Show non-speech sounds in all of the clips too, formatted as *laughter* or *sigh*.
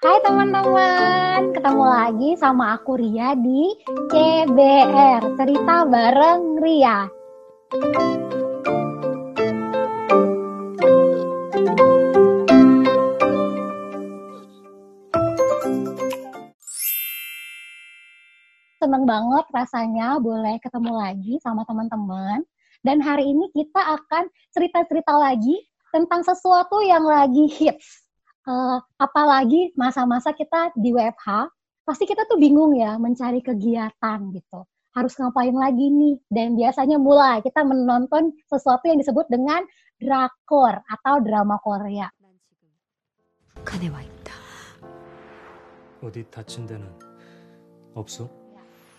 Hai teman-teman, ketemu lagi sama aku Ria di CBR, cerita bareng Ria. Seneng banget rasanya boleh ketemu lagi sama teman-teman. Dan hari ini kita akan cerita-cerita lagi tentang sesuatu yang lagi hits uh, apalagi masa-masa kita di WFH, pasti kita tuh bingung ya mencari kegiatan gitu. Harus ngapain lagi nih? Dan biasanya mulai kita menonton sesuatu yang disebut dengan drakor atau drama Korea.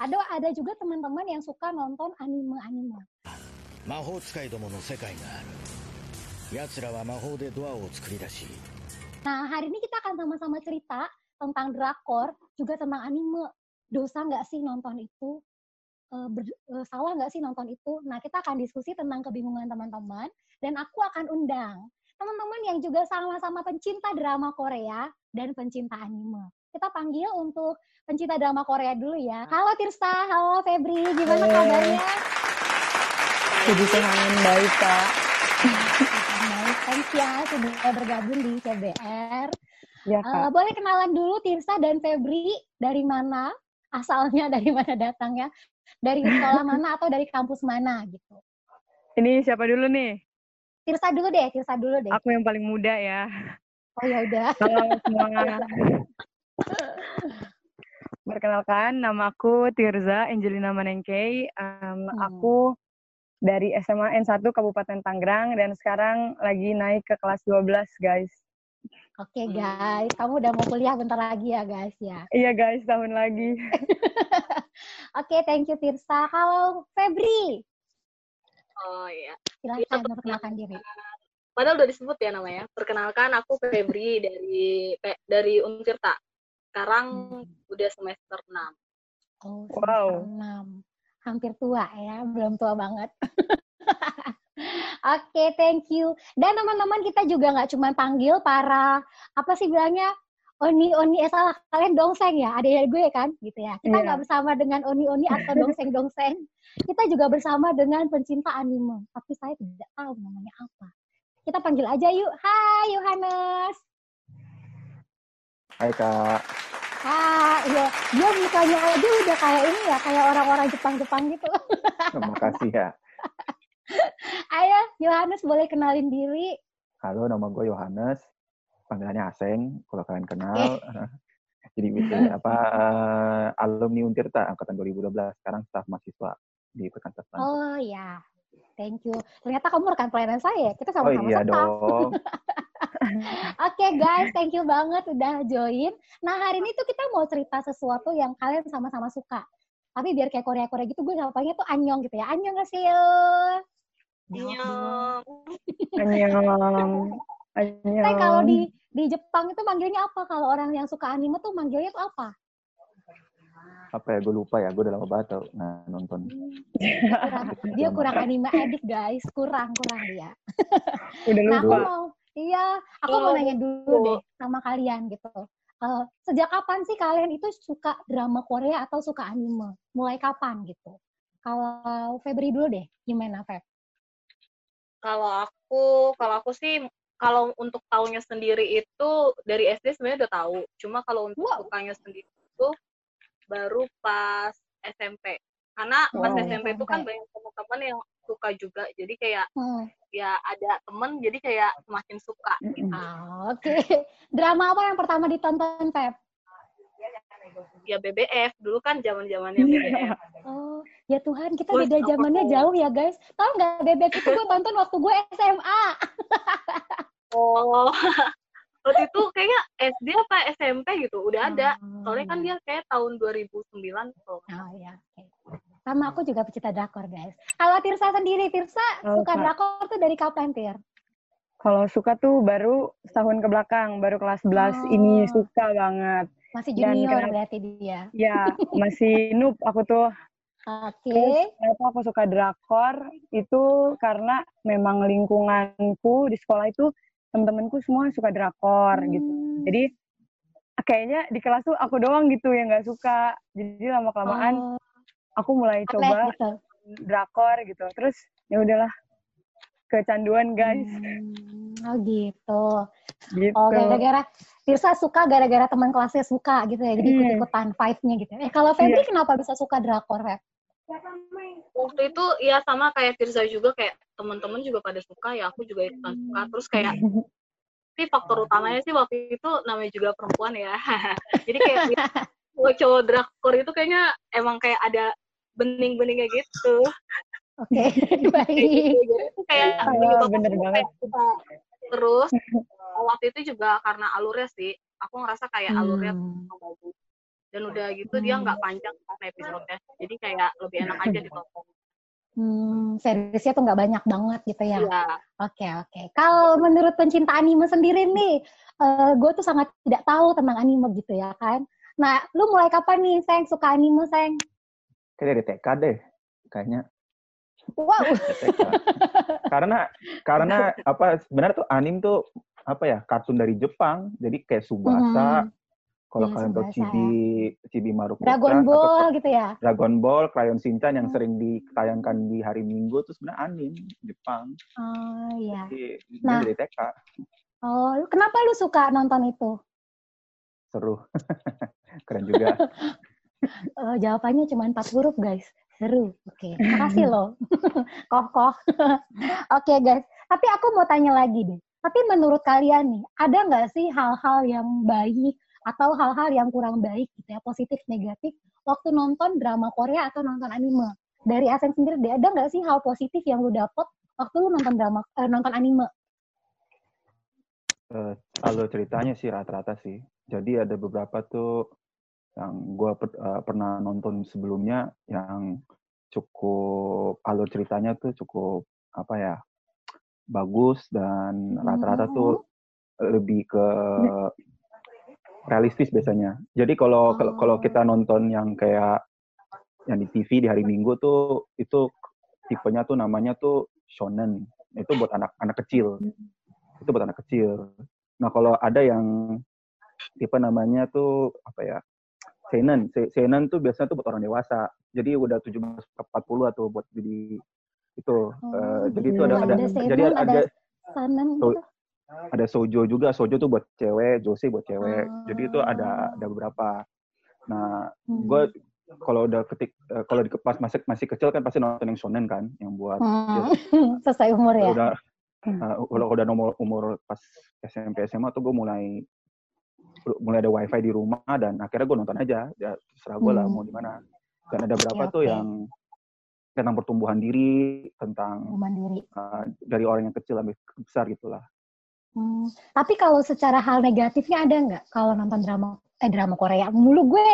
Ada ada juga teman-teman yang suka nonton anime-anime. Maho Nah, hari ini kita akan sama-sama cerita tentang drakor, juga tentang anime. Dosa nggak sih nonton itu? E, ber, e, salah nggak sih nonton itu? Nah, kita akan diskusi tentang kebingungan teman-teman, dan aku akan undang teman-teman yang juga sama-sama pencinta drama Korea dan pencinta anime. Kita panggil untuk pencinta drama Korea dulu ya. Halo Tirsa, halo Febri, gimana kabarnya? Puji baik pak Ya sudah bergabung di CBR. Ya Eh, kak. boleh kenalan dulu Tirsa dan Febri dari mana asalnya, *laughs* dari mana datangnya, dari sekolah mana atau dari kampus mana gitu. Ini siapa dulu nih? Tirsa dulu deh, Tirsa dulu deh. Aku yang paling muda ya. Oh ya udah. *laughs* Halo semua. Perkenalkan, nama aku Tirza Angelina Manengkei. Em, Hmm. Aku dari SMA N1 Kabupaten Tangerang dan sekarang lagi naik ke kelas 12 guys. Oke guys, kamu udah mau kuliah bentar lagi ya guys ya. *laughs* Iya guys, tahun lagi. *laughs* Oke, thank you Tirsa. Kalau Febri, Oh iya. silahkan memperkenalkan diri. Padahal udah disebut ya namanya. Perkenalkan aku Febri dari dari Untirta. Sekarang Hmm. udah semester 6. Oh, Wow. semester 6. Hampir tua ya, belum tua banget. *laughs* Oke, thank you. Dan teman-teman kita juga nggak cuma panggil para apa sih bilangnya Oni Oni eh salah kalian dongseng ya, ada ya gue kan gitu ya. Kita Iya. nggak bersama dengan Oni Oni atau dongseng dongseng. *laughs* Kita juga bersama dengan pencinta anime, tapi saya tidak tahu namanya apa. Kita panggil aja yuk. Hai Yohanes. Hai kak, Hai, iya. Dia mukanya aja udah kayak ini ya, kayak orang-orang Jepang-Jepang gitu. *laughs* terima kasih ya. *laughs* Ayo, Yohanes boleh kenalin diri. Halo, nama gue Yohanes. Panggilannya Aseng, kalau kalian kenal. *laughs* Jadi apa eh, alumni Untirta angkatan 2012, sekarang staf mahasiswa di Pekanbaru. Oh, Oh ya, thank you. Ternyata kamu rekan pelayanan saya. Kita oh sama-sama iya staff. dong. *laughs* Oke guys, thank you banget udah join. Nah hari ini tuh kita mau cerita sesuatu yang kalian sama-sama suka. Tapi biar kayak Korea-Korea gitu, gue namanya tuh anyong gitu ya. Anyong gak sih? Annyeong. Annyeong. Annyeong. *laughs* Saya kalau di di Jepang itu manggilnya apa? Kalau orang yang suka anime tuh manggilnya tuh apa? Apa ya, gue lupa ya, gue udah lama banget tau nah, nonton. Kurang, *laughs* dia kurang anime addict guys, kurang kurang dia. *laughs* Udah Nah, aku lupa. mau, iya, aku mau nanya dulu deh sama kalian gitu. Eh, sejak kapan sih kalian itu suka drama Korea atau suka anime? Mulai kapan gitu? Kalau Febri dulu deh, gimana Feb? Kalau aku, kalau aku sih kalau untuk tahunya sendiri itu dari SD sebenarnya udah tahu. Cuma kalau untuk Wow. sukanya sendiri itu baru pas SMP. Karena pas Wow. SMP itu kan banyak teman-teman yang suka juga. Jadi kayak Hmm. ya ada temen jadi kayak semakin suka. Mm-mm. Ah, Oke, drama apa yang pertama ditonton Feb? Ya BBF dulu kan zaman-zamannya BBF. Oh, ya Tuhan, kita beda zamannya jauh ya guys. Tahu nggak bebek itu gue tonton waktu gue SMA. Oh, *laughs* waktu itu kayaknya SD apa SMP gitu, udah ada. Oh, Soalnya kan dia kayak tahun 2009 tuh. Oh ya, oke. Sama aku juga pecinta drakor, guys. Kalau Tirsa sendiri, Tirsa Oh, suka drakor tuh dari kapan, Tir? Kalau suka tuh baru setahun ke belakang, baru kelas 11 Oh. ini suka banget. Masih Dan junior kenapa- berarti dia. Ya, masih *laughs* noob aku tuh. Oke. Terus kenapa aku suka drakor itu karena memang lingkunganku di sekolah itu temen-temenku semua suka drakor gitu. Hmm. Jadi kayaknya di kelas tuh aku doang gitu yang nggak suka. Jadi lama kelamaan Oh, aku mulai aneh coba gitu. drakor gitu. Terus ya udahlah kecanduan guys. Hmm, oh gitu. Gitu. Oh gara-gara Tirsa suka gara-gara teman kelasnya suka gitu ya. Jadi Hmm. ikut-ikutan vibe-nya gitu. Eh kalau Febri Iya. kenapa bisa suka drakor, Feb? Waktu itu ya sama kayak Tirza juga kayak teman-teman juga pada suka ya aku juga ikutan suka terus kayak *laughs* tapi faktor utamanya sih waktu itu namanya juga perempuan ya *laughs* jadi kayak cowok drakor itu kayaknya emang kayak ada bening-beningnya gitu Oke, *laughs* baik. Itu kayak menyebabkan bener banget. kayak terus waktu itu juga karena alurnya sih aku ngerasa kayak alurnya Hmm. Dan udah gitu dia Hmm. nggak panjang kan episodenya jadi kayak lebih enak aja ditonton Hmm, seriesnya tuh nggak banyak banget gitu ya. Iya. Oke oke. Kalau menurut pencinta anime sendiri nih, gue tuh sangat tidak tahu tentang anime gitu ya kan. Nah, lu mulai kapan nih, Seng, suka anime, Seng? Kayak dari TK deh, kayaknya. Wow. Karena karena *laughs* apa sebenarnya tuh anim tuh apa ya kartun dari Jepang jadi kayak Subasa Mhm. Kalau Iya, kalian tahu Tsubasa, Chibi Chibi Maruko Dragon Ball gitu ya. Dragon Ball Crayon Shinchan yang Hmm. sering ditayangkan di hari Minggu tuh sebenarnya anim Jepang Oh iya. jadi Nah. dari TK Oh, lu- kenapa lu suka nonton itu? seru *laughs* keren juga Eh, *laughs* jawabannya cuma empat huruf, guys. Seru. Oke, makasih loh. *laughs* Kokoh. Oke, guys. Tapi aku mau tanya lagi deh. Tapi menurut kalian nih, ada nggak sih hal-hal yang baik atau hal-hal yang kurang baik gitu ya, positif, negatif, waktu nonton drama Korea atau nonton anime? Dari Asen sendiri, deh, ada nggak sih hal positif yang lu dapet waktu lu nonton drama, eh, nonton anime? Eh, alur ceritanya sih rata-rata sih jadi ada beberapa tuh yang gue pernah nonton sebelumnya yang cukup alur ceritanya tuh cukup apa ya bagus dan rata-rata tuh lebih ke realistis biasanya. Jadi kalau kalau kalau kita nonton yang kayak yang di TV di hari Minggu tuh itu tipenya tuh namanya tuh shonen. Itu buat anak-anak kecil. Itu buat anak kecil. Nah, kalau ada yang tipe namanya tuh apa ya? Seinen. Se- Seinen tuh biasanya tuh buat orang dewasa. Jadi udah 17 ke 40 atau buat jadi itu. Eh, jadi itu ada ada, ada jadi ada ada sanen gitu. Ada sojo juga sojo tuh buat cewek jose buat cewek jadi itu Ah. ada ada beberapa nah Hmm. gue kalau udah ketik eh, kalau di pas masih masih kecil kan pasti nonton yang shonen kan yang buat Hmm. *laughs* Sesuai umur ya. udah eh, kalau udah nomor umur pas SMP SMA tuh gue mulai mulai ada wifi di rumah dan akhirnya gue nonton aja ya terserah gue lah Hmm. mau di mana dan ada berapa Oke, tuh oke. yang tentang pertumbuhan diri tentang mandiri. eh, dari orang yang kecil sampai besar gitulah Hmm, tapi kalau secara hal negatifnya ada nggak? Kalau nonton drama eh drama Korea. Mulu gue.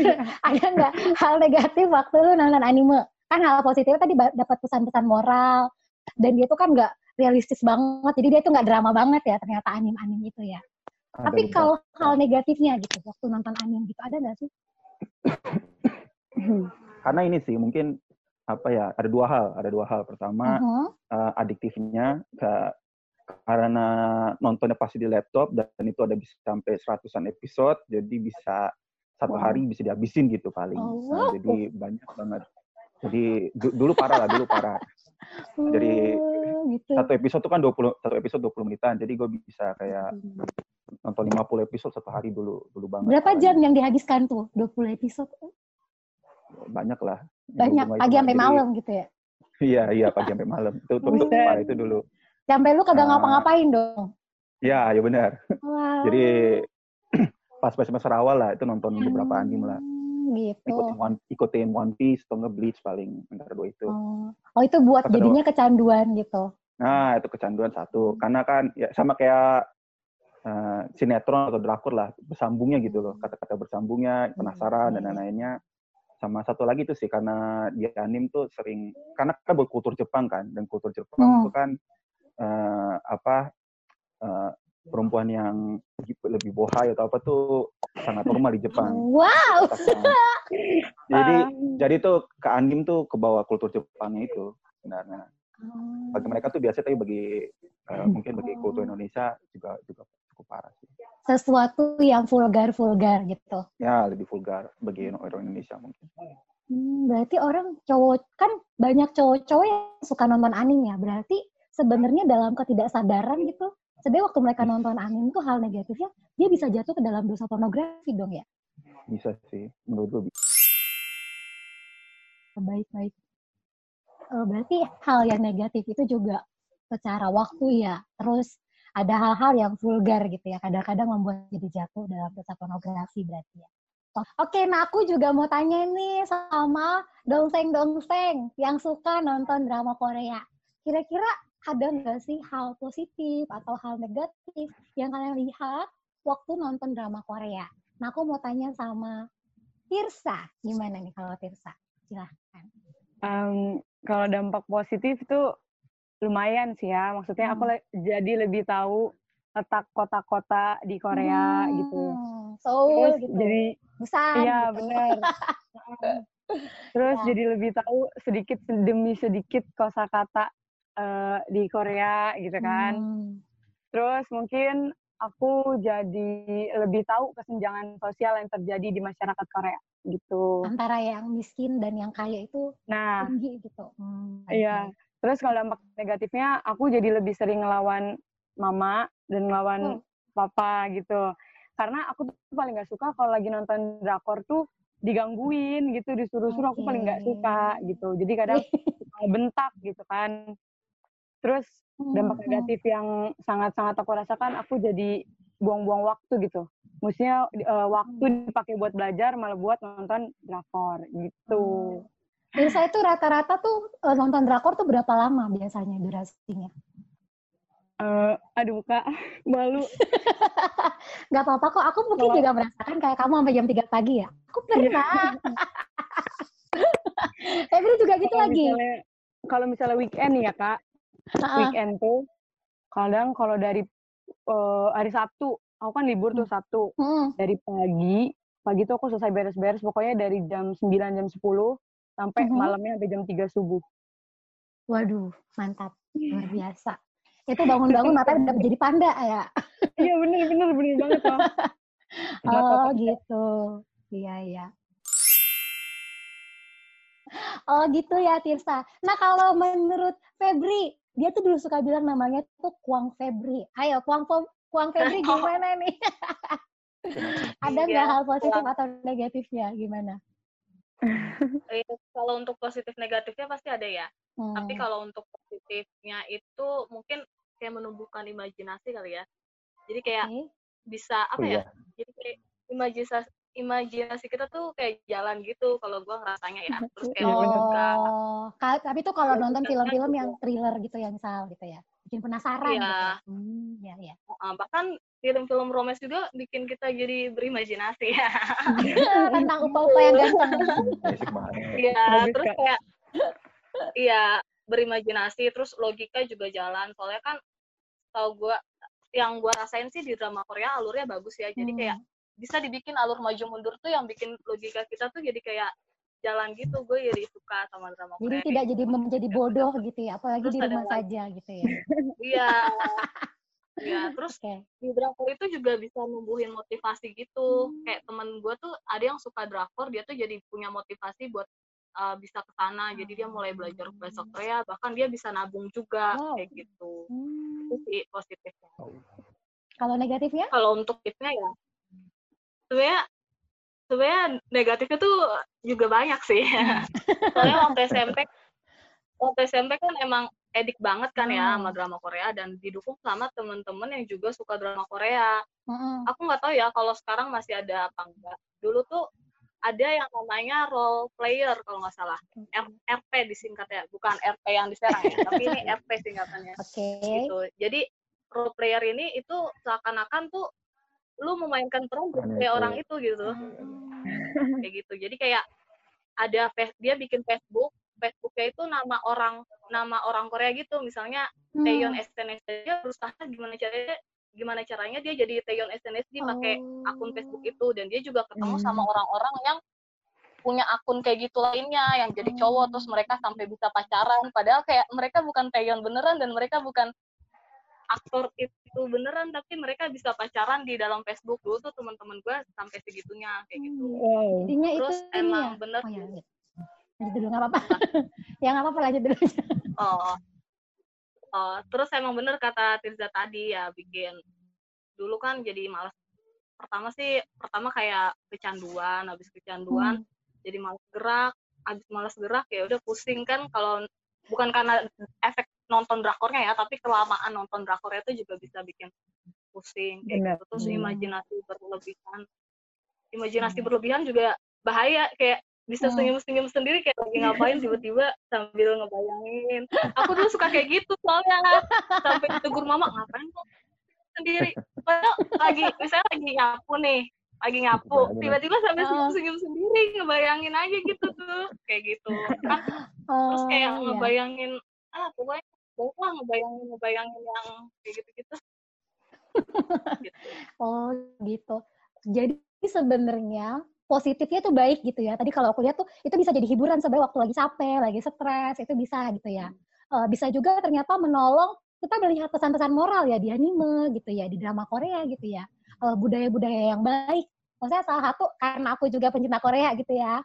*laughs* Ada nggak hal negatif waktu lu nonton anime? Kan hal positifnya tadi dapat pesan-pesan moral. Dan dia tuh kan nggak realistis banget. Jadi dia tuh nggak drama banget ya ternyata anime-anime itu ya. Ada tapi beberapa. kalau hal negatifnya gitu waktu nonton anime gitu ada nggak sih? *coughs* Karena ini sih mungkin apa ya ada dua hal. Ada dua hal. Pertama Mhm. eh, adiktifnya ke- karena nontonnya pasti di laptop dan itu ada bisa sampai seratusan episode jadi bisa satu hari bisa dihabisin gitu paling. Oh, Nah, jadi banyak banget. Jadi du- dulu parah lah dulu parah. Jadi, Oh, gitu. satu episode tuh kan 20 satu episode 20 menitan jadi gue bisa kayak nonton 50 episode satu hari dulu dulu banget berapa jam yang dihabiskan tuh 20 episode? Banyak lah. Banyak pagi sampai malam gitu ya? Iya iya pagi sampai malam. Itu Buset. parah itu dulu sampai lu kagak Ah. ngapa-ngapain dong Iya, ya benar. Wow. Jadi *clears throat* pas pas semester awal lah itu nonton beberapa anime lah. Hmm, gitu. Ikutin One, ikutin One Piece atau nge Bleach paling antara dua itu. Oh. oh itu buat jadinya kecanduan gitu. Nah, itu kecanduan satu. Karena kan ya sama kayak eh, sinetron atau drakor lah, bersambungnya gitu loh. Kata-kata bersambungnya, penasaran dan Hmm. lain-lainnya. Sama satu lagi tuh sih karena di anime tuh sering karena kan buat kultur Jepang kan dan kultur Jepang Hmm. itu kan eh, apa eh, perempuan yang lebih bohai atau apa tuh sangat normal di Jepang. Wow. *laughs* jadi Ah. jadi tuh ke anime tuh ke bawah kultur Jepangnya itu sebenarnya. Bagi mereka tuh biasa tapi bagi eh, mungkin bagi kultur Indonesia juga juga cukup parah sih. Sesuatu yang vulgar-vulgar gitu. Ya lebih vulgar bagi orang Indonesia mungkin. Hmm, berarti orang cowok kan banyak cowok-cowok yang suka nonton anime ya. Berarti sebenarnya dalam ketidaksadaran gitu, sebenarnya waktu mereka nonton anime itu hal negatifnya dia bisa jatuh ke dalam dosa pornografi dong ya. Bisa sih, menurut gue bisa. Baik-baik. Eh, berarti hal yang negatif itu juga secara waktu ya. Terus ada hal-hal yang vulgar gitu ya. Kadang-kadang membuat jadi jatuh dalam dosa pornografi berarti ya. Oke, nah aku juga mau tanya nih sama dongseng-dongseng yang suka nonton drama Korea. Kira-kira ada nggak sih hal positif atau hal negatif yang kalian lihat waktu nonton drama Korea? Nah, aku mau tanya sama Tirsa. Gimana nih kalau Tirsa? Silahkan. Um, kalau dampak positif tuh lumayan sih ya. Maksudnya aku Hmm. le- jadi lebih tahu letak kota-kota di Korea gitu. Hmm, Seoul Terus gitu. jadi Busan iya gitu. benar. *laughs* Terus Ya. jadi lebih tahu sedikit demi sedikit kosakata eh, di Korea gitu kan. Hmm. Terus mungkin aku jadi lebih tahu kesenjangan sosial yang terjadi di masyarakat Korea gitu. Antara yang miskin dan yang kaya itu Nah, tinggi gitu. Hmm, iya. Terus kalau dampak negatifnya, aku jadi lebih sering ngelawan mama dan ngelawan Oh. papa gitu. Karena aku tuh paling nggak suka kalau lagi nonton drakor tuh digangguin gitu, disuruh-suruh aku paling Oke. suka gitu. Jadi kadang *laughs* bentak gitu kan. Terus dampak Hmm, negatif yang sangat-sangat aku rasakan, aku jadi buang-buang waktu gitu. Maksudnya eh, waktu dipakai buat belajar malah buat nonton drakor gitu. Tirsa itu rata-rata tuh eh, nonton drakor tuh berapa lama biasanya durasinya? Eh, aduh kak, *laughs* malu. *laughs* Gak apa-apa kok, aku mungkin Kalau- juga merasakan kayak kamu sampai jam 3 pagi ya. Aku pernah. *laughs* Febri juga gitu Kalau lagi. misalnya kalau misalnya weekend nih ya kak, Heeh. weekend tuh kadang kalau dari eh, hari Sabtu, aku kan libur tuh Sabtu. Hmm. Dari pagi, pagi tuh aku selesai beres-beres pokoknya dari jam 9 jam 10 sampai Mhm. malamnya sampai jam 3 subuh. Waduh, mantap. Luar *laughs* biasa. Itu bangun-bangun matanya udah jadi panda ya. Iya bener bener bener banget loh. *laughs* Oh gitu. Iya, iya. Oh gitu ya Tirsa. Nah kalau menurut Febri, dia tuh dulu suka bilang namanya tuh Kuang Febri. Ayo Kuang Kuang Febri *laughs* gimana nih? Ada nggak Iya, hal positif atau negatifnya? Gimana? *laughs* Eh, kalau untuk positif negatifnya pasti ada ya. Hmm. Tapi kalau untuk positifnya itu mungkin kayak menumbuhkan imajinasi kali ya. Jadi kayak Oke. bisa apa Oh ya? iya, Jadi kayak imajinasi imajinasi kita tuh kayak jalan gitu kalau gua ngerasanya ya. *laughs* Terus kayak juga Oh, ka- tapi tuh kalau nonton film-film Juga. yang thriller gitu ya misal gitu ya, bikin penasaran Iya. gitu. Hmm, ya ya. uh, bahkan film-film romance juga bikin kita jadi berimajinasi ya. *laughs* Tentang upa-upa yang ganteng. *laughs* Iya, terus kayak iya berimajinasi terus logika juga jalan. Soalnya kan tau gua yang gua rasain sih di drama Korea alurnya bagus ya. Jadi Hmm. kayak bisa dibikin alur maju mundur tuh yang bikin logika kita tuh jadi kayak jalan gitu. Gue jadi suka sama drama Jadi Korea. tidak jadi menjadi bodoh gitu ya, apalagi Terus di rumah saja gitu ya. *laughs* Iya. Iya, terus Oke. di drakor itu juga bisa numbuhin motivasi gitu. Hmm. Kayak temen gue tuh ada yang suka drakor, dia tuh jadi punya motivasi buat uh, bisa ke sana. Jadi dia mulai belajar bahasa Korea, bahkan dia bisa nabung juga Wow. kayak gitu. Hmm. Itu sih positifnya. Kalau negatifnya? Kalau untuk tipsnya ya, sebenarnya sebenarnya negatifnya tuh juga banyak sih. *laughs* Soalnya waktu SMP, waktu SMP kan emang edik banget kan ya Hmm. sama drama Korea dan didukung sama temen-temen yang juga suka drama Korea. Mm-mm. aku nggak tahu ya kalau sekarang masih ada apa enggak. Dulu tuh ada yang namanya role player kalau nggak salah. R- RP disingkatnya, bukan RP yang diserang ya, tapi ini *laughs* RP singkatannya. Oke. Gitu. Jadi role player ini itu seakan-akan tuh lu memainkan peran kayak itu. orang itu gitu. Hmm. *laughs* Kayak gitu. Jadi kayak ada dia bikin Facebook, Facebooknya itu nama orang nama orang Korea gitu. Misalnya Hmm. Taeyeon SNSD dia berusaha gimana caranya gimana caranya dia jadi Taeyeon SNSD pakai akun Facebook itu dan dia juga ketemu Hmm. sama orang-orang yang punya akun kayak gitu lainnya yang jadi cowok terus mereka sampai bisa pacaran padahal kayak mereka bukan Taeyeon beneran dan mereka bukan aktor itu beneran tapi mereka bisa pacaran di dalam Facebook dulu tuh teman-teman gue sampai segitunya kayak gitu Wow. Intinya itu terus ini emang ya. bener Oh ya, lanjut. lanjut dulu nggak apa-apa. *laughs* ya nggak apa-apa lanjut dulu. Oh. Oh, terus emang bener kata Tirza tadi ya bikin dulu kan jadi malas. Pertama sih pertama kayak kecanduan, habis kecanduan jadi malas gerak, habis malas gerak ya udah pusing kan kalau bukan karena efek nonton drakornya ya, tapi kelamaan nonton drakornya itu juga bisa bikin pusing kayak Bener. gitu. Terus Hmm. imajinasi berlebihan. Imajinasi berlebihan juga bahaya kayak bisa Hmm. senyum-senyum sendiri kayak lagi ngapain tiba-tiba sambil ngebayangin. Aku dulu suka kayak gitu soalnya sampai ditegur mama ngapain kok sendiri. Padahal lagi misalnya lagi nyapu nih, lagi *laughs* nyapu, Bayangin. tiba-tiba sampai Oh. senyum-senyum sendiri ngebayangin aja gitu tuh, kayak gitu. Kan terus kayak Oh, iya. ngebayangin ah pokoknya pokoknya ngebayangin ngebayangin yang kayak gitu-gitu. Gitu. *laughs* Oh gitu. Jadi sebenarnya positifnya tuh baik gitu ya. Tadi kalau aku lihat tuh itu bisa jadi hiburan sebenarnya waktu lagi capek, lagi stres, itu bisa gitu ya. Eh, bisa juga ternyata menolong kita melihat pesan-pesan moral ya di anime gitu ya, di drama Korea gitu ya. Eh, budaya-budaya yang baik. Maksudnya salah satu karena aku juga pencinta Korea gitu ya.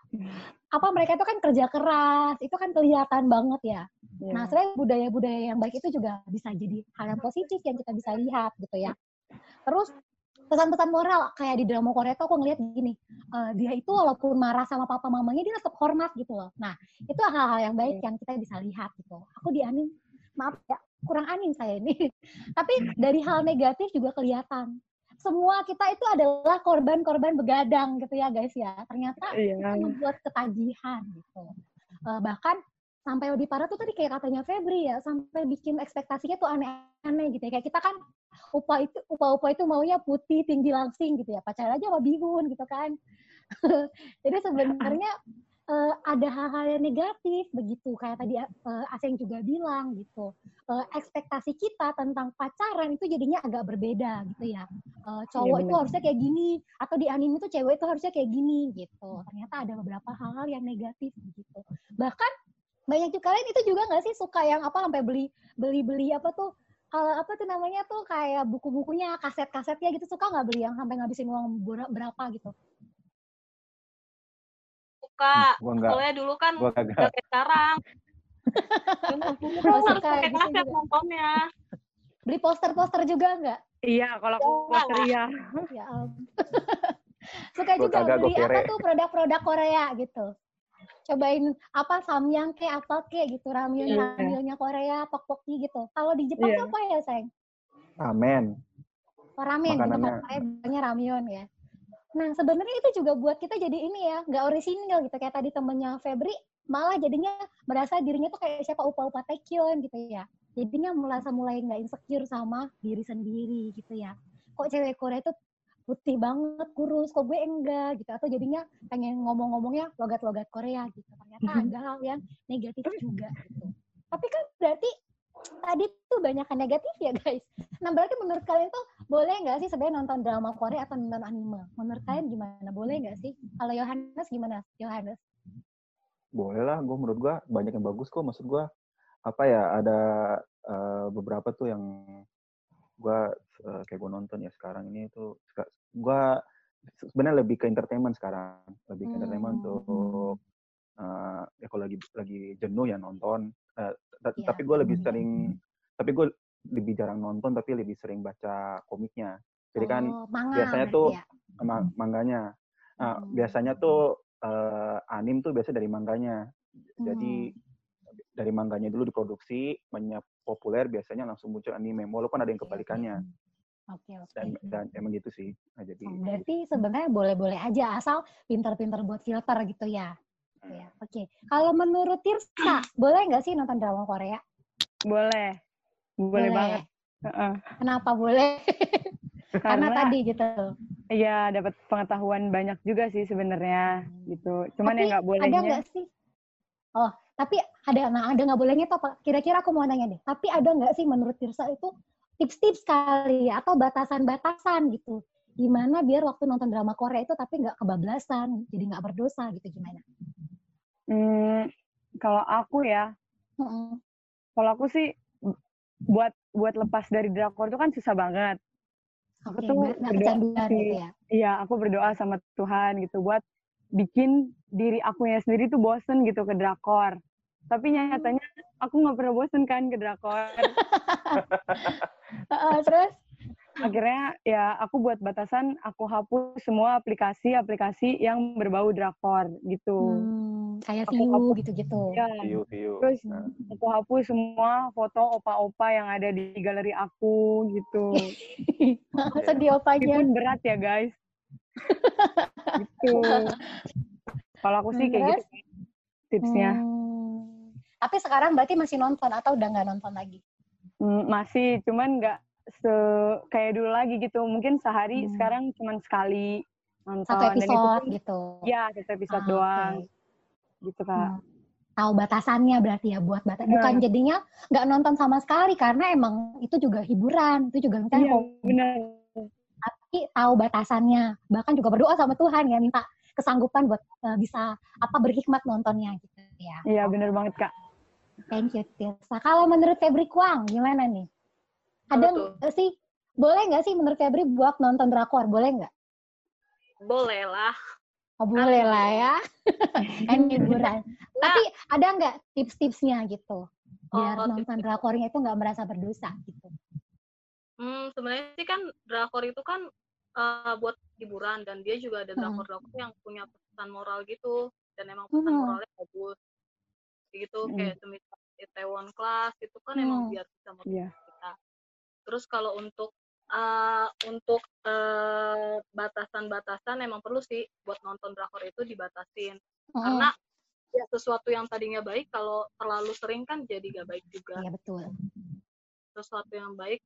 Apa mereka itu kan kerja keras, itu kan kelihatan banget ya. Iya. Nah, sebenarnya budaya-budaya yang baik itu juga bisa jadi hal yang positif yang kita bisa lihat gitu ya. Terus pesan-pesan moral kayak di drama Korea tuh aku ngeliat gini, eh, dia itu walaupun marah sama papa mamanya dia tetap hormat gitu loh. Nah, itu hal-hal yang baik yang kita bisa lihat gitu. Aku di anime, maaf ya, kurang anime saya ini. *laughs* Tapi dari hal negatif juga kelihatan. Semua kita itu adalah korban-korban begadang gitu ya guys ya. Ternyata Iya. itu membuat ketagihan gitu. Eh, bahkan sampai lebih parah tuh tadi kayak katanya Febri ya, sampai bikin ekspektasinya tuh aneh-aneh gitu ya. Kayak kita kan upah itu upah-upah itu maunya putih, tinggi langsing gitu ya. Pacaran aja sama bihun gitu kan. *laughs* Jadi sebenarnya eh, ada hal-hal yang negatif begitu kayak tadi eh, Aseng juga bilang gitu. Eh, ekspektasi kita tentang pacaran itu jadinya agak berbeda gitu ya. Eh, cowok itu benar. harusnya kayak gini atau di anime itu cewek itu harusnya kayak gini gitu. Ternyata ada beberapa hal-hal yang negatif begitu. Bahkan banyak juga kalian itu juga nggak sih suka yang apa sampai beli beli beli apa tuh eh, apa tuh namanya tuh kayak buku-bukunya kaset-kasetnya gitu suka nggak beli yang sampai ngabisin uang ber- berapa gitu Suka. Gua enggak, Soalnya dulu kan gua kayak sekarang. Dulu kan Oh, harus suka pakai kaset nontonnya. beli poster-poster juga nggak Iya, kalau aku Iya. poster iya. *laughs* ya *laughs* suka Gua juga kagak, beli apa kere. tuh produk-produk Korea gitu cobain apa samyang ke apa ke gitu ramyun Iya. ramyunnya Korea tteokbokki gitu kalau di Jepang tuh apa ya sayang Amen. Oh, ramen Makanannya. kan saya bilangnya ramyun ya. Nah sebenarnya itu juga buat kita jadi ini ya, nggak orisinil gitu kayak tadi temennya Febri malah jadinya merasa dirinya tuh kayak siapa upa-upa Taekyon gitu ya. Jadinya merasa mulai nggak insecure sama diri sendiri gitu ya. Kok cewek Korea itu putih banget, kurus, kok gue enggak gitu. Atau jadinya pengen ngomong-ngomongnya logat-logat Korea gitu. Ternyata ada hal yang negatif juga gitu. Tapi kan berarti tadi tuh banyak negatif ya guys. Nah berarti menurut kalian tuh boleh nggak sih sebenarnya nonton drama Korea atau nonton anime? Menurut kalian gimana? Boleh nggak sih? Kalau Yohanes gimana? Yohanes? Boleh lah, gue menurut gue banyak yang bagus kok. Maksud gue apa ya ada eh, beberapa tuh yang gue kayak gue nonton ya sekarang ini tuh gue sebenarnya lebih ke entertainment sekarang, lebih ke entertainment Hmm. untuk eh, ya kalau lagi lagi jenuh ya nonton. Eh, ta- Iya. Tapi gue lebih sering, tapi gue lebih jarang nonton tapi lebih sering baca komiknya. Jadi kan Oh, manga biasanya tuh ya? ma- mangganya. Nah, Hmm. biasanya tuh eh, anim tuh biasa dari mangganya. Jadi Hmm. dari mangganya dulu diproduksi, banyak populer biasanya langsung muncul anime. Walaupun ada yang Oke, oke. kebalikannya. Oke oke. Dan dan emang gitu sih. Nah, jadi Oh, Berarti sebenarnya boleh-boleh aja asal pinter-pinter buat filter gitu ya. Gitu ya. Oke. Kalau menurut Tirsa, boleh nggak sih nonton drama Korea? Boleh. Boleh, banget. Heeh. Kenapa boleh? *laughs* Karena, Karena tadi gitu. Iya, dapat pengetahuan banyak juga sih sebenarnya gitu. Cuman Tapi yang nggak ada bolehnya nggak sih? Oh, tapi ada nah ada nggak bolehnya tuh apa? Kira-kira aku mau nanya deh. Tapi ada nggak sih menurut Tirsa itu tips-tips kali ya atau batasan-batasan gitu? Gimana biar waktu nonton drama Korea itu tapi nggak kebablasan, jadi nggak berdosa gitu gimana? Hmm, kalau aku ya, Mm-mm. kalau aku sih buat buat lepas dari drakor itu kan susah banget. Aku Oke, tuh berdoa sih. gitu ya. Iya, aku berdoa sama Tuhan gitu buat bikin diri aku yang sendiri tuh bosen gitu ke drakor. Tapi nyatanya aku nggak pernah bosen kan ke drakor. *laughs* Heeh, terus Akhirnya ya aku buat batasan, aku hapus semua aplikasi-aplikasi yang berbau drakor gitu. hmm, kayak Aku view gitu-gitu. Ya, terus Nah, aku hapus semua foto opa-opa yang ada di galeri aku gitu. *laughs* Sedih opanya. Meskipun berat ya guys. *laughs* gitu. Kalau aku sih kayak Terus? gitu tipsnya. Hmm. Tapi sekarang berarti masih nonton atau udah nggak nonton lagi? Hmm, masih, cuman nggak se kayak dulu lagi gitu. Mungkin sehari Hmm. sekarang cuman sekali nonton. Satu Dan itu episode pun- gitu. Ya, satu episode Ah, doang. oke. Gitu kak. Hmm. Tahu batasannya berarti ya buat batas. Nah. Bukan jadinya nggak nonton sama sekali karena emang itu juga hiburan, itu juga misalnya Iya, hobi. benar. Tapi tahu batasannya. Bahkan juga berdoa sama Tuhan ya minta kesanggupan buat eh, bisa apa berhikmat nontonnya gitu ya. Iya, benar banget kak. Thank you, Tirsa. Kalau menurut Febri Kwang, gimana nih? Ada sih, boleh nggak sih menurut Febri buat nonton drakor? Boleh nggak? Boleh lah. Oh, boleh lah ya. *laughs* kan hiburan. Tapi ada nggak tips-tipsnya gitu? Biar Oh, nonton drakornya itu nggak merasa berdosa gitu. Hmm, sebenarnya sih kan drakor itu kan eh, buat hiburan dan dia juga ada Hmm. drakor-drakor yang punya pesan moral gitu dan emang pesan Hmm. moralnya bagus. Gitu Hmm. kayak semisal Itaewon Class itu kan emang Hmm. biar bisa motivasi Iya. kita. Terus kalau untuk eh, untuk eh, batasan-batasan emang perlu sih buat nonton drakor itu dibatasin Mm-mm. karena ya sesuatu yang tadinya baik kalau terlalu sering kan jadi gak baik juga Iya betul. sesuatu yang baik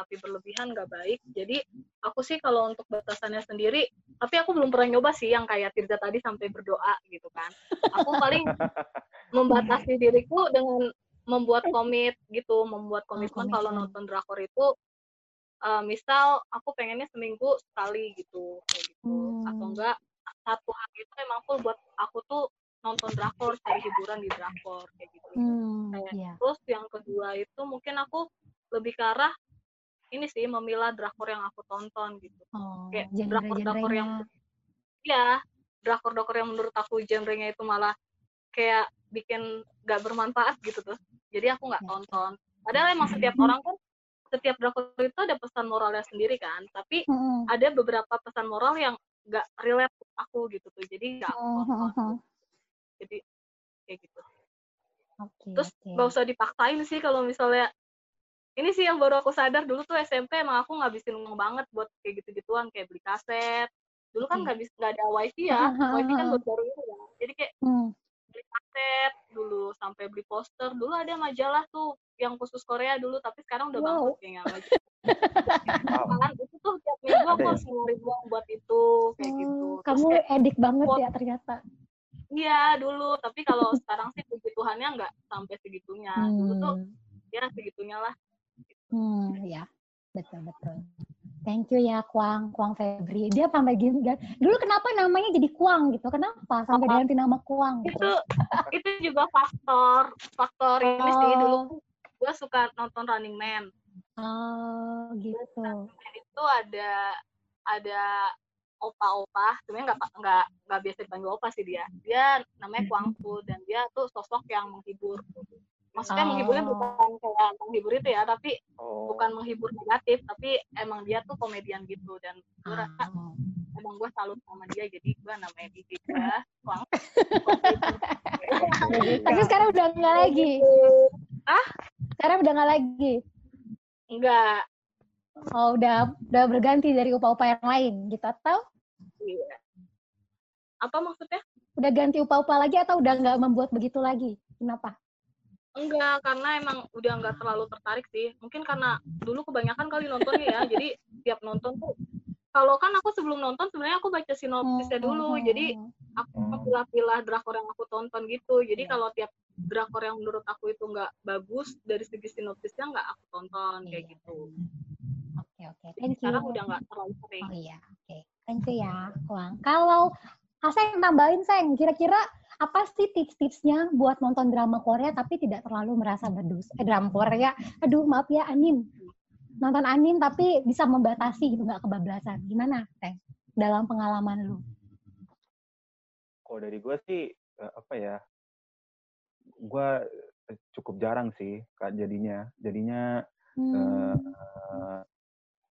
tapi berlebihan nggak baik jadi aku sih kalau untuk batasannya sendiri tapi aku belum pernah nyoba sih yang kayak Tirza tadi sampai berdoa gitu kan aku paling *laughs* membatasi diriku dengan membuat komit gitu membuat komitmen kalau komitmen. nonton drakor itu eh, misal aku pengennya seminggu sekali gitu kayak gitu Hmm. atau enggak satu hari itu emang full buat aku tuh nonton drakor cari hiburan di drakor kayak gitu Hmm, Kayak iya. Terus yang kedua itu mungkin aku lebih ke arah ini sih memilah drakor yang aku tonton gitu. Oh, Kayak drakor-drakor yang. Iya, drakor-drakor yang menurut aku genrenya itu malah kayak bikin gak bermanfaat gitu tuh. Jadi aku nggak Ya. tonton. Padahal emang setiap orang kan setiap drakor itu ada pesan moralnya sendiri kan. Tapi Mm-mm. ada beberapa pesan moral yang gak relate aku gitu tuh. Jadi nggak aku tonton. mhm. Jadi kayak gitu. Oke, Terus oke. nggak usah dipaksain sih kalau misalnya ini sih yang baru aku sadar dulu tuh SMP emang aku ngabisin uang banget buat kayak gitu-gituan kayak beli kaset. Dulu kan Oke. nggak bisa nggak ada wifi ya, wifi kan baru baru ini ya. Jadi kayak Hmm. Beli kaset dulu sampai beli poster. Dulu ada majalah tuh yang khusus Korea dulu, tapi sekarang udah Wow. bangkrut kayaknya majalah. Wow. Itu tuh tiap minggu aku Ada ya? harus ngeluarin uang buat itu kayak gitu. Terus kamu kayak, edik banget buat- ya ternyata. iya dulu, tapi kalau sekarang sih puji Tuhannya nggak sampai segitunya. Dulu tuh Hmm. ya segitunya lah. Hmm, ya. Betul, betul. Thank you ya Kuang, Kuang Febri. Dia sampai gini, gan- dulu kenapa namanya jadi Kuang gitu? Kenapa sampai Oh. diganti nama Kuang? gitu? itu itu juga faktor faktor ini sih dulu Oh. gue suka nonton Running Man Oh, gitu. dan itu ada ada opa-opa sebenarnya nggak nggak nggak biasa dipanggil opa sih dia dia namanya Kwang Fu dan dia tuh sosok yang menghibur maksudnya Oh. menghiburnya bukan kayak menghibur itu ya tapi Oh. bukan menghibur negatif tapi emang dia tuh komedian gitu dan gue rasa Oh. emang gue salut sama dia jadi gue namanya Didi Kwang *laughs* Tapi sekarang udah nggak lagi. Sekarang udah nggak lagi. enggak Oh, udah udah berganti dari upa-upa yang lain gitu atau iya apa maksudnya udah ganti upa-upa lagi atau udah nggak membuat begitu lagi? Kenapa? Enggak, karena emang udah nggak terlalu tertarik sih. Mungkin karena dulu kebanyakan kali nontonnya ya, jadi tiap nonton tuh kalau kan aku sebelum nonton sebenarnya aku baca sinopsisnya dulu, Hmm. jadi aku Hmm. pilah-pilah drakor yang aku tonton gitu. Jadi Iya. kalau tiap drakor yang menurut aku itu nggak bagus dari segi sinopsisnya nggak aku tonton kayak Iya. gitu. Oke oke, thank you. sekarang udah nggak terlalu sering. Oh iya, oke. Thank you ya, Kuang. Kalau Aseng tambahin, Seng, kira-kira apa sih tips-tipsnya buat nonton drama Korea tapi tidak terlalu merasa berdosa? Eh, drama Korea, aduh maaf ya Anin, nonton anim tapi bisa membatasi gitu nggak kebablasan. Gimana, Teh? Dalam pengalaman lu? Kalau dari gue sih eh, apa ya? Gue cukup jarang sih kak jadinya. Jadinya hmm. uh,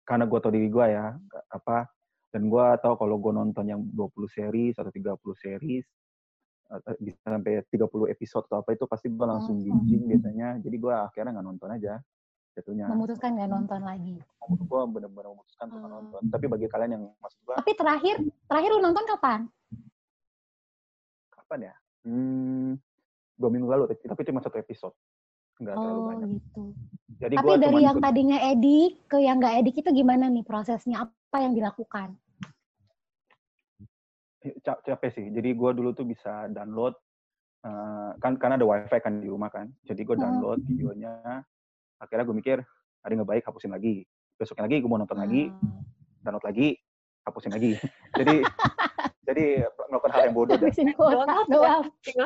karena gue tau diri gue ya apa dan gue tahu kalau gue nonton yang 20 series atau 30 series bisa sampai 30 episode atau apa itu pasti gue langsung oh. binging biasanya. Jadi gue akhirnya nggak nonton aja jatuhnya. Memutuskan nggak nonton lagi? Gue benar-benar memutuskan untuk oh. nonton. Tapi bagi kalian yang maksud gue tapi terakhir terakhir lu nonton kapan? Kapan ya? Hmm, dua minggu lalu tapi cuma satu episode. Nggak oh, terlalu banyak. gitu. Jadi tapi dari yang ikut... tadinya edik ke yang nggak edik itu gimana nih prosesnya? Apa yang dilakukan capek sih. Jadi gue dulu tuh bisa download uh, kan karena ada wifi kan di rumah kan. Jadi gue download hmm. videonya. Akhirnya gue mikir ada nggak baik hapusin lagi. Besoknya lagi gue mau nonton hmm. lagi, download lagi, hapusin lagi. jadi *laughs* jadi melakukan hal yang bodoh. Habisin kuota doang. *laughs*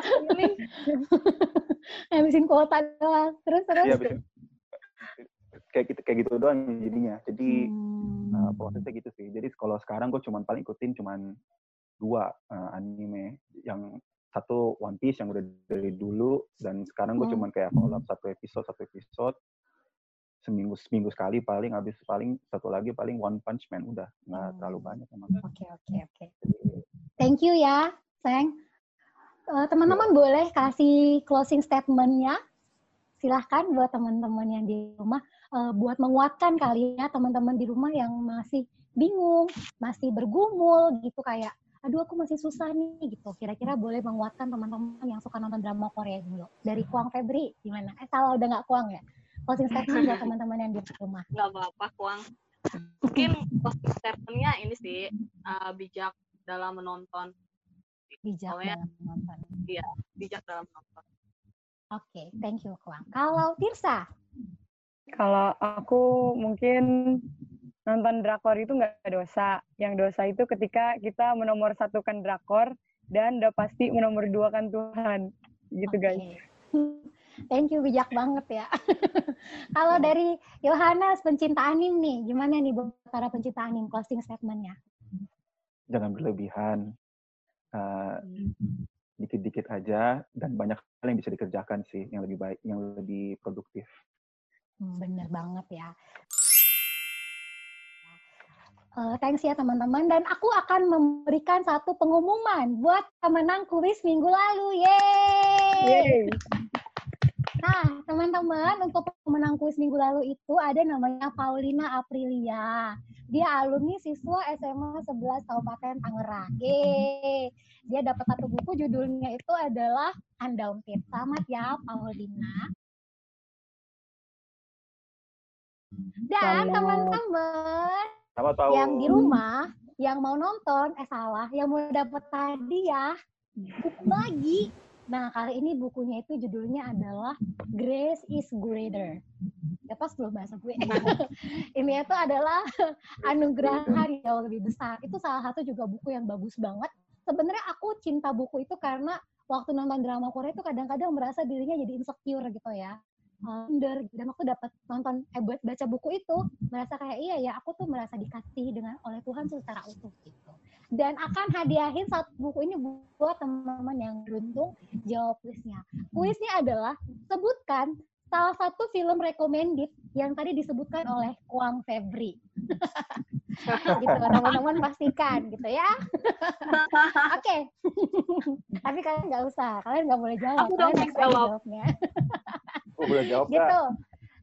Habisin kuota doang. Terus terus. Iya, kayak gitu kayak gitu doang jadinya. Jadi hmm. uh, prosesnya gitu sih. Jadi kalau sekarang gue cuman paling ikutin cuman dua uh, anime yang satu One Piece yang udah dari dulu dan sekarang gue hmm. cuman kayak follow up satu episode satu episode seminggu seminggu sekali paling habis paling satu lagi paling One Punch Man udah nggak hmm. terlalu banyak emang. Oke okay, oke okay, oke. Okay. Thank you ya, Seng. Uh, teman-teman ya. boleh kasih closing statementnya. Silahkan buat teman-teman yang di rumah uh, buat menguatkan kali ya teman-teman di rumah yang masih bingung, masih bergumul gitu kayak aduh aku masih susah nih gitu. Kira-kira boleh menguatkan teman-teman yang suka nonton drama Korea dulu. Dari Kuang Febri gimana? Eh salah udah nggak Kuang ya? Closing statement buat teman-teman yang di rumah. Nggak apa-apa Kuang. Mungkin closing statementnya ini sih uh, bijak dalam menonton. Bijak Soalnya, dalam menonton. Iya, bijak dalam menonton. Oke, okay, thank you Kuang. Kalau Tirsa? Kalau aku mungkin nonton drakor itu nggak dosa. Yang dosa itu ketika kita menomor satukan drakor dan udah pasti menomor dua kan Tuhan. Gitu okay. guys. *laughs* Thank you, bijak banget ya. *laughs* Kalau dari Yohanes, pencinta anim nih, gimana nih buat para pencinta anim, closing statementnya? Jangan berlebihan. Uh, dikit-dikit aja dan banyak hal yang bisa dikerjakan sih yang lebih baik, yang lebih produktif. Hmm, bener banget ya. Uh, thanks ya teman-teman dan aku akan memberikan satu pengumuman buat pemenang kuis minggu lalu. Yeay. Nah, teman-teman, untuk pemenang kuis minggu lalu itu ada namanya Paulina Aprilia. Dia alumni siswa SMA 11 Kabupaten Tangerang. Yeay. Dia dapat satu buku judulnya itu adalah Undaunted. Selamat ya Paulina. Dan teman-teman, tahu. Yang di rumah, yang mau nonton, eh salah, yang mau dapat hadiah, buku lagi. Nah, kali ini bukunya itu judulnya adalah Grace is Greater. Ya pas belum bahasa gue. *laughs* ini itu adalah *laughs* anugerah yang lebih besar. Itu salah satu juga buku yang bagus banget. Sebenarnya aku cinta buku itu karena waktu nonton drama Korea itu kadang-kadang merasa dirinya jadi insecure gitu ya under dan aku dapat nonton eh buat baca buku itu merasa kayak iya ya aku tuh merasa dikasih dengan oleh Tuhan secara utuh gitu. Dan akan hadiahin satu buku ini buat teman-teman yang beruntung jawab kuisnya. Kuisnya adalah sebutkan salah satu film recommended yang tadi disebutkan oleh Kuang Febri. *laughs* Gitu teman-teman pastikan gitu ya. *laughs* Oke. *laughs* Tapi kalian nggak usah kalian nggak boleh jawab aku kalian jawab. jawabnya Oh, boleh jawab gitu.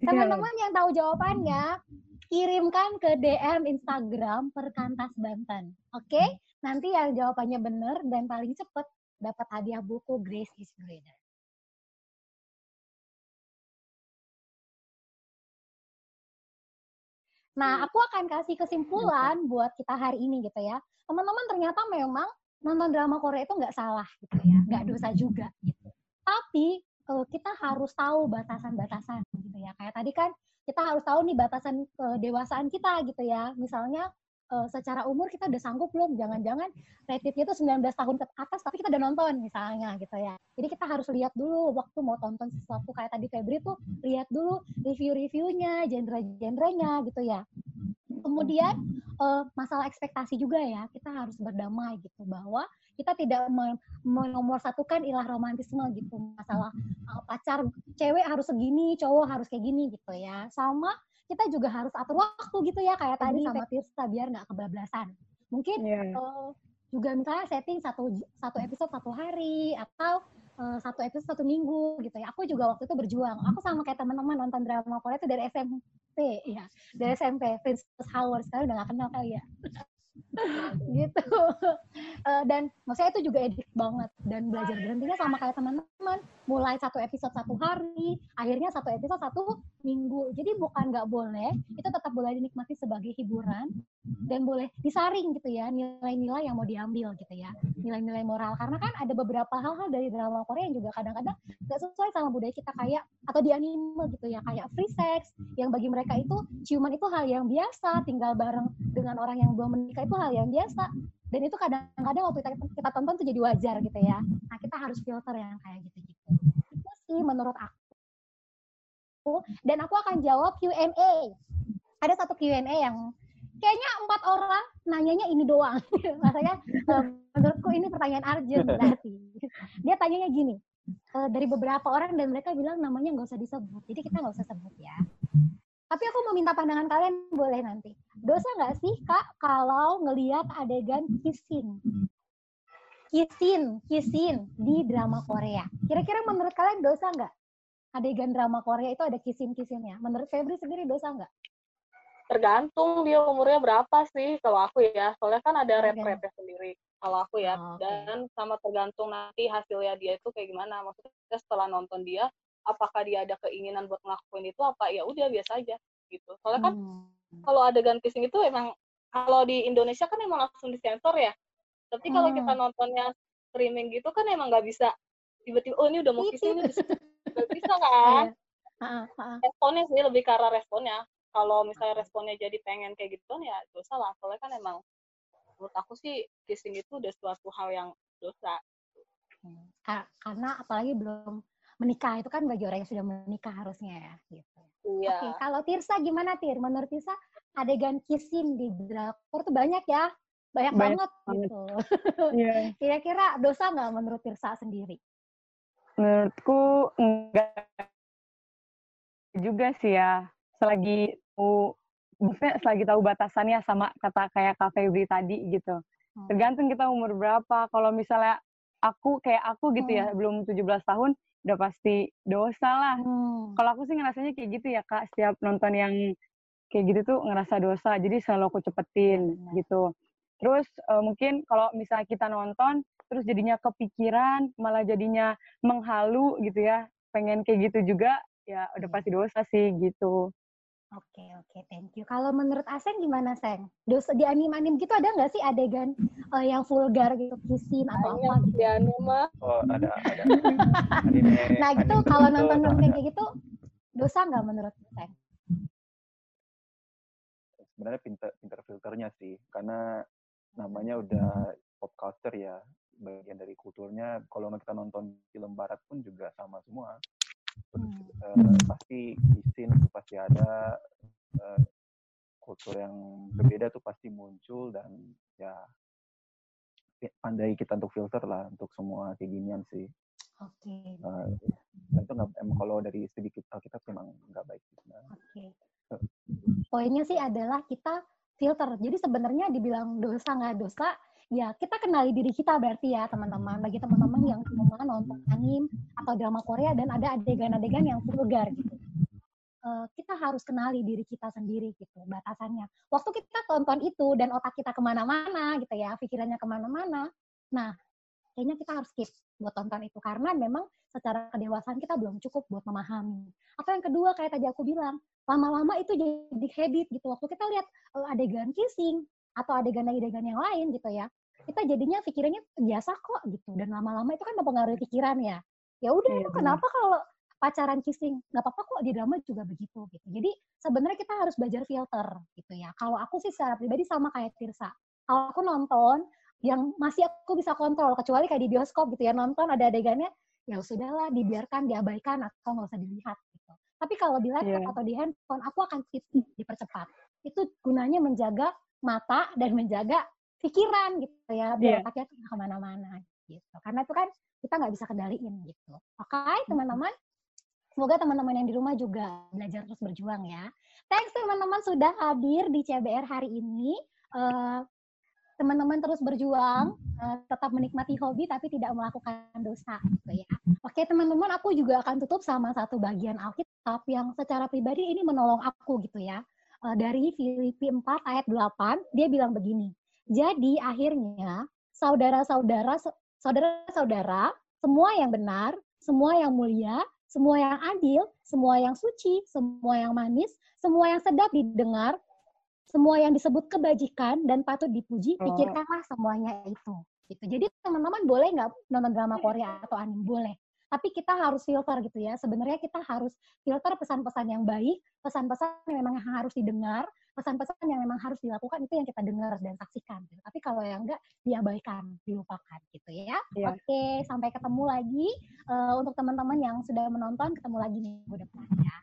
Teman-teman yang tahu jawabannya, kirimkan ke DM Instagram Perkantas Banten. Oke? Okay? Nanti yang jawabannya benar dan paling cepat dapat hadiah buku Grace is Greater. Nah, aku akan kasih kesimpulan buat kita hari ini gitu ya. Teman-teman ternyata memang nonton drama Korea itu nggak salah gitu ya, nggak dosa juga gitu. Tapi uh, kita harus tahu batasan-batasan gitu ya. Kayak tadi kan kita harus tahu nih batasan kedewasaan kita gitu ya. Misalnya uh, secara umur kita udah sanggup belum? Jangan-jangan rated itu 19 tahun ke atas tapi kita udah nonton misalnya gitu ya. Jadi kita harus lihat dulu waktu mau tonton sesuatu kayak tadi Febri tuh lihat dulu review-reviewnya, genre-genrenya gitu ya. Kemudian uh, masalah ekspektasi juga ya, kita harus berdamai gitu bahwa kita tidak menomor satukan ilah romantisme gitu masalah uh, pacar cewek harus segini cowok harus kayak gini gitu ya. Sama kita juga harus atur waktu gitu ya kayak tadi sama Tirsa biar nggak kebablasan. Mungkin yeah. Uh, juga misalnya setting satu satu episode satu hari atau uh, satu episode satu minggu gitu ya. Aku juga waktu itu berjuang. Aku sama kayak teman-teman nonton drama Korea itu dari SMP ya dari SMP Princess Hour sekarang udah gak kenal kali ya *laughs* gitu. Uh, dan maksudnya itu juga edik banget. Dan belajar berhentinya sama kayak teman-teman. Mulai satu episode satu hari akhirnya satu episode satu minggu jadi bukan nggak boleh itu tetap boleh dinikmati sebagai hiburan dan boleh disaring gitu ya nilai-nilai yang mau diambil gitu ya nilai-nilai moral. Karena kan ada beberapa hal-hal dari drama Korea yang juga kadang-kadang nggak sesuai sama budaya kita kayak atau di anime gitu ya kayak free sex yang bagi mereka itu ciuman itu hal yang biasa tinggal bareng dengan orang yang belum menikah itu hal yang biasa. Dan itu kadang-kadang waktu kita, kita tonton tuh jadi wajar gitu ya. Nah kita harus filter yang kayak gitu-gitu. Itu sih menurut aku dan aku akan jawab Q&A ada satu Q&A yang kayaknya empat orang nanyanya ini doang *laughs* makanya menurutku ini pertanyaan Arjun *laughs* berarti dia tanyanya gini eh, dari beberapa orang dan mereka bilang namanya nggak usah disebut jadi kita nggak usah sebut ya tapi aku mau minta pandangan kalian boleh nanti. Dosa nggak sih kak kalau ngelihat adegan kissing? Kissing, kissing di drama Korea. Kira-kira menurut kalian dosa nggak? Adegan drama Korea itu ada kissing-kissingnya. Menurut Febri sendiri dosa nggak? Tergantung dia umurnya berapa sih kalau aku ya. Soalnya kan ada rep-repnya sendiri kalau aku ya. Oh, okay. Dan sama tergantung nanti hasilnya dia itu kayak gimana. Maksudnya setelah nonton dia, apakah dia ada keinginan buat ngelakuin itu apa ya udah biasa aja gitu soalnya kan hmm. kalau adegan kissing itu emang kalau di Indonesia kan emang langsung disensor ya tapi kalau hmm. kita nontonnya streaming gitu kan emang nggak bisa tiba-tiba oh ini udah mau kissing ini nggak bisa kan iya. responnya sih lebih ke arah responnya kalau misalnya responnya jadi pengen kayak gitu ya dosa lah soalnya kan emang menurut aku sih kissing itu udah suatu hal yang dosa hmm. karena apalagi belum menikah itu kan bagi orang yang sudah menikah harusnya ya gitu. Iya. Oke, kalau Tirsa gimana Tir? Menurut Tirsa adegan kissing di drakor tuh banyak ya? Banyak, banyak banget, banget gitu. *laughs* Yeah. Kira-kira dosa nggak menurut Tirsa sendiri? Menurutku enggak juga sih ya. Selagi tahu maksudnya selagi tahu batasannya sama kata kayak Kak Febri tadi gitu. Hmm. Tergantung kita umur berapa. Kalau misalnya aku kayak aku gitu ya, hmm. belum 17 tahun, udah pasti dosa lah. Hmm. Kalau aku sih ngerasanya kayak gitu ya kak, setiap nonton yang kayak gitu tuh ngerasa dosa, jadi selalu aku cepetin hmm. gitu. Terus uh, mungkin kalau misalnya kita nonton, terus jadinya kepikiran, malah jadinya menghalu gitu ya, pengen kayak gitu juga, ya udah pasti dosa sih gitu. Oke oke, thank you. Kalau menurut Aseng gimana Seng? Dosa di anim-anim gitu ada nggak sih adegan uh, yang vulgar gitu, kissing atau apa gitu? Di anime. Oh ada ada. *laughs* anime, nah gitu kalau nonton nonton kayak gitu dosa nggak menurut Seng? Sebenarnya pinter pinter filternya sih, karena namanya udah pop culture ya, bagian dari kulturnya. Kalau kita nonton film barat pun juga sama semua uh, pasti di scene pasti ada uh, kultur yang berbeda tuh pasti muncul dan ya pandai kita untuk filter lah untuk semua kayak ginian sih. Oke. Okay. Uh, itu nggak emang kalau dari sedikit kita memang nggak baik. Oke. Okay. Poinnya sih adalah kita filter. Jadi sebenarnya dibilang dosa nggak dosa, ya kita kenali diri kita berarti ya teman-teman bagi teman-teman yang cuma nonton anim atau drama Korea dan ada adegan-adegan yang vulgar gitu uh, kita harus kenali diri kita sendiri gitu batasannya waktu kita tonton itu dan otak kita ke mana-mana gitu ya pikirannya ke mana-mana nah kayaknya kita harus skip buat tonton itu karena memang secara kedewasaan kita belum cukup buat memahami. Atau yang kedua kayak tadi aku bilang, lama-lama itu jadi habit gitu. Waktu kita lihat uh, adegan kissing, atau adegan-adegan yang lain gitu ya kita jadinya pikirannya biasa kok gitu. Dan lama-lama itu kan mempengaruhi pikiran ya. Ya udah yeah, kenapa kalau pacaran kissing? Nggak apa-apa kok di drama juga begitu gitu. Jadi sebenarnya kita harus belajar filter gitu ya. Kalau aku sih secara pribadi sama kayak Tirsa. Kalau aku nonton yang masih aku bisa kontrol kecuali kayak di bioskop gitu ya nonton ada adegannya ya sudahlah dibiarkan diabaikan atau nggak usah dilihat gitu tapi kalau di laptop yeah. atau di handphone aku akan skip dipercepat itu gunanya menjaga mata dan menjaga pikiran gitu ya biar yeah. otaknya ke mana-mana gitu karena itu kan kita nggak bisa kendaliin gitu oke okay, teman-teman Semoga teman-teman yang di rumah juga belajar terus berjuang ya. Thanks teman-teman sudah hadir di CBR hari ini. Uh, teman-teman terus berjuang, uh, tetap menikmati hobi tapi tidak melakukan dosa gitu ya. Oke teman-teman, aku juga akan tutup sama satu bagian Alkitab yang secara pribadi ini menolong aku gitu ya. Uh, dari Filipi 4 ayat 8, dia bilang begini. Jadi akhirnya saudara-saudara saudara-saudara semua yang benar, semua yang mulia, semua yang adil, semua yang suci, semua yang manis, semua yang sedap didengar, semua yang disebut kebajikan dan patut dipuji, oh. pikirkanlah semuanya itu. Gitu. Jadi teman-teman boleh nggak nonton drama Korea atau anime? Boleh. Tapi kita harus filter gitu ya. Sebenarnya kita harus filter pesan-pesan yang baik, pesan-pesan yang memang harus didengar, pesan-pesan yang memang harus dilakukan itu yang kita dengar dan saksikan. Gitu. Tapi kalau yang enggak diabaikan, dilupakan gitu ya. Yeah. Oke, sampai ketemu lagi uh, untuk teman-teman yang sudah menonton, ketemu lagi minggu depan ya.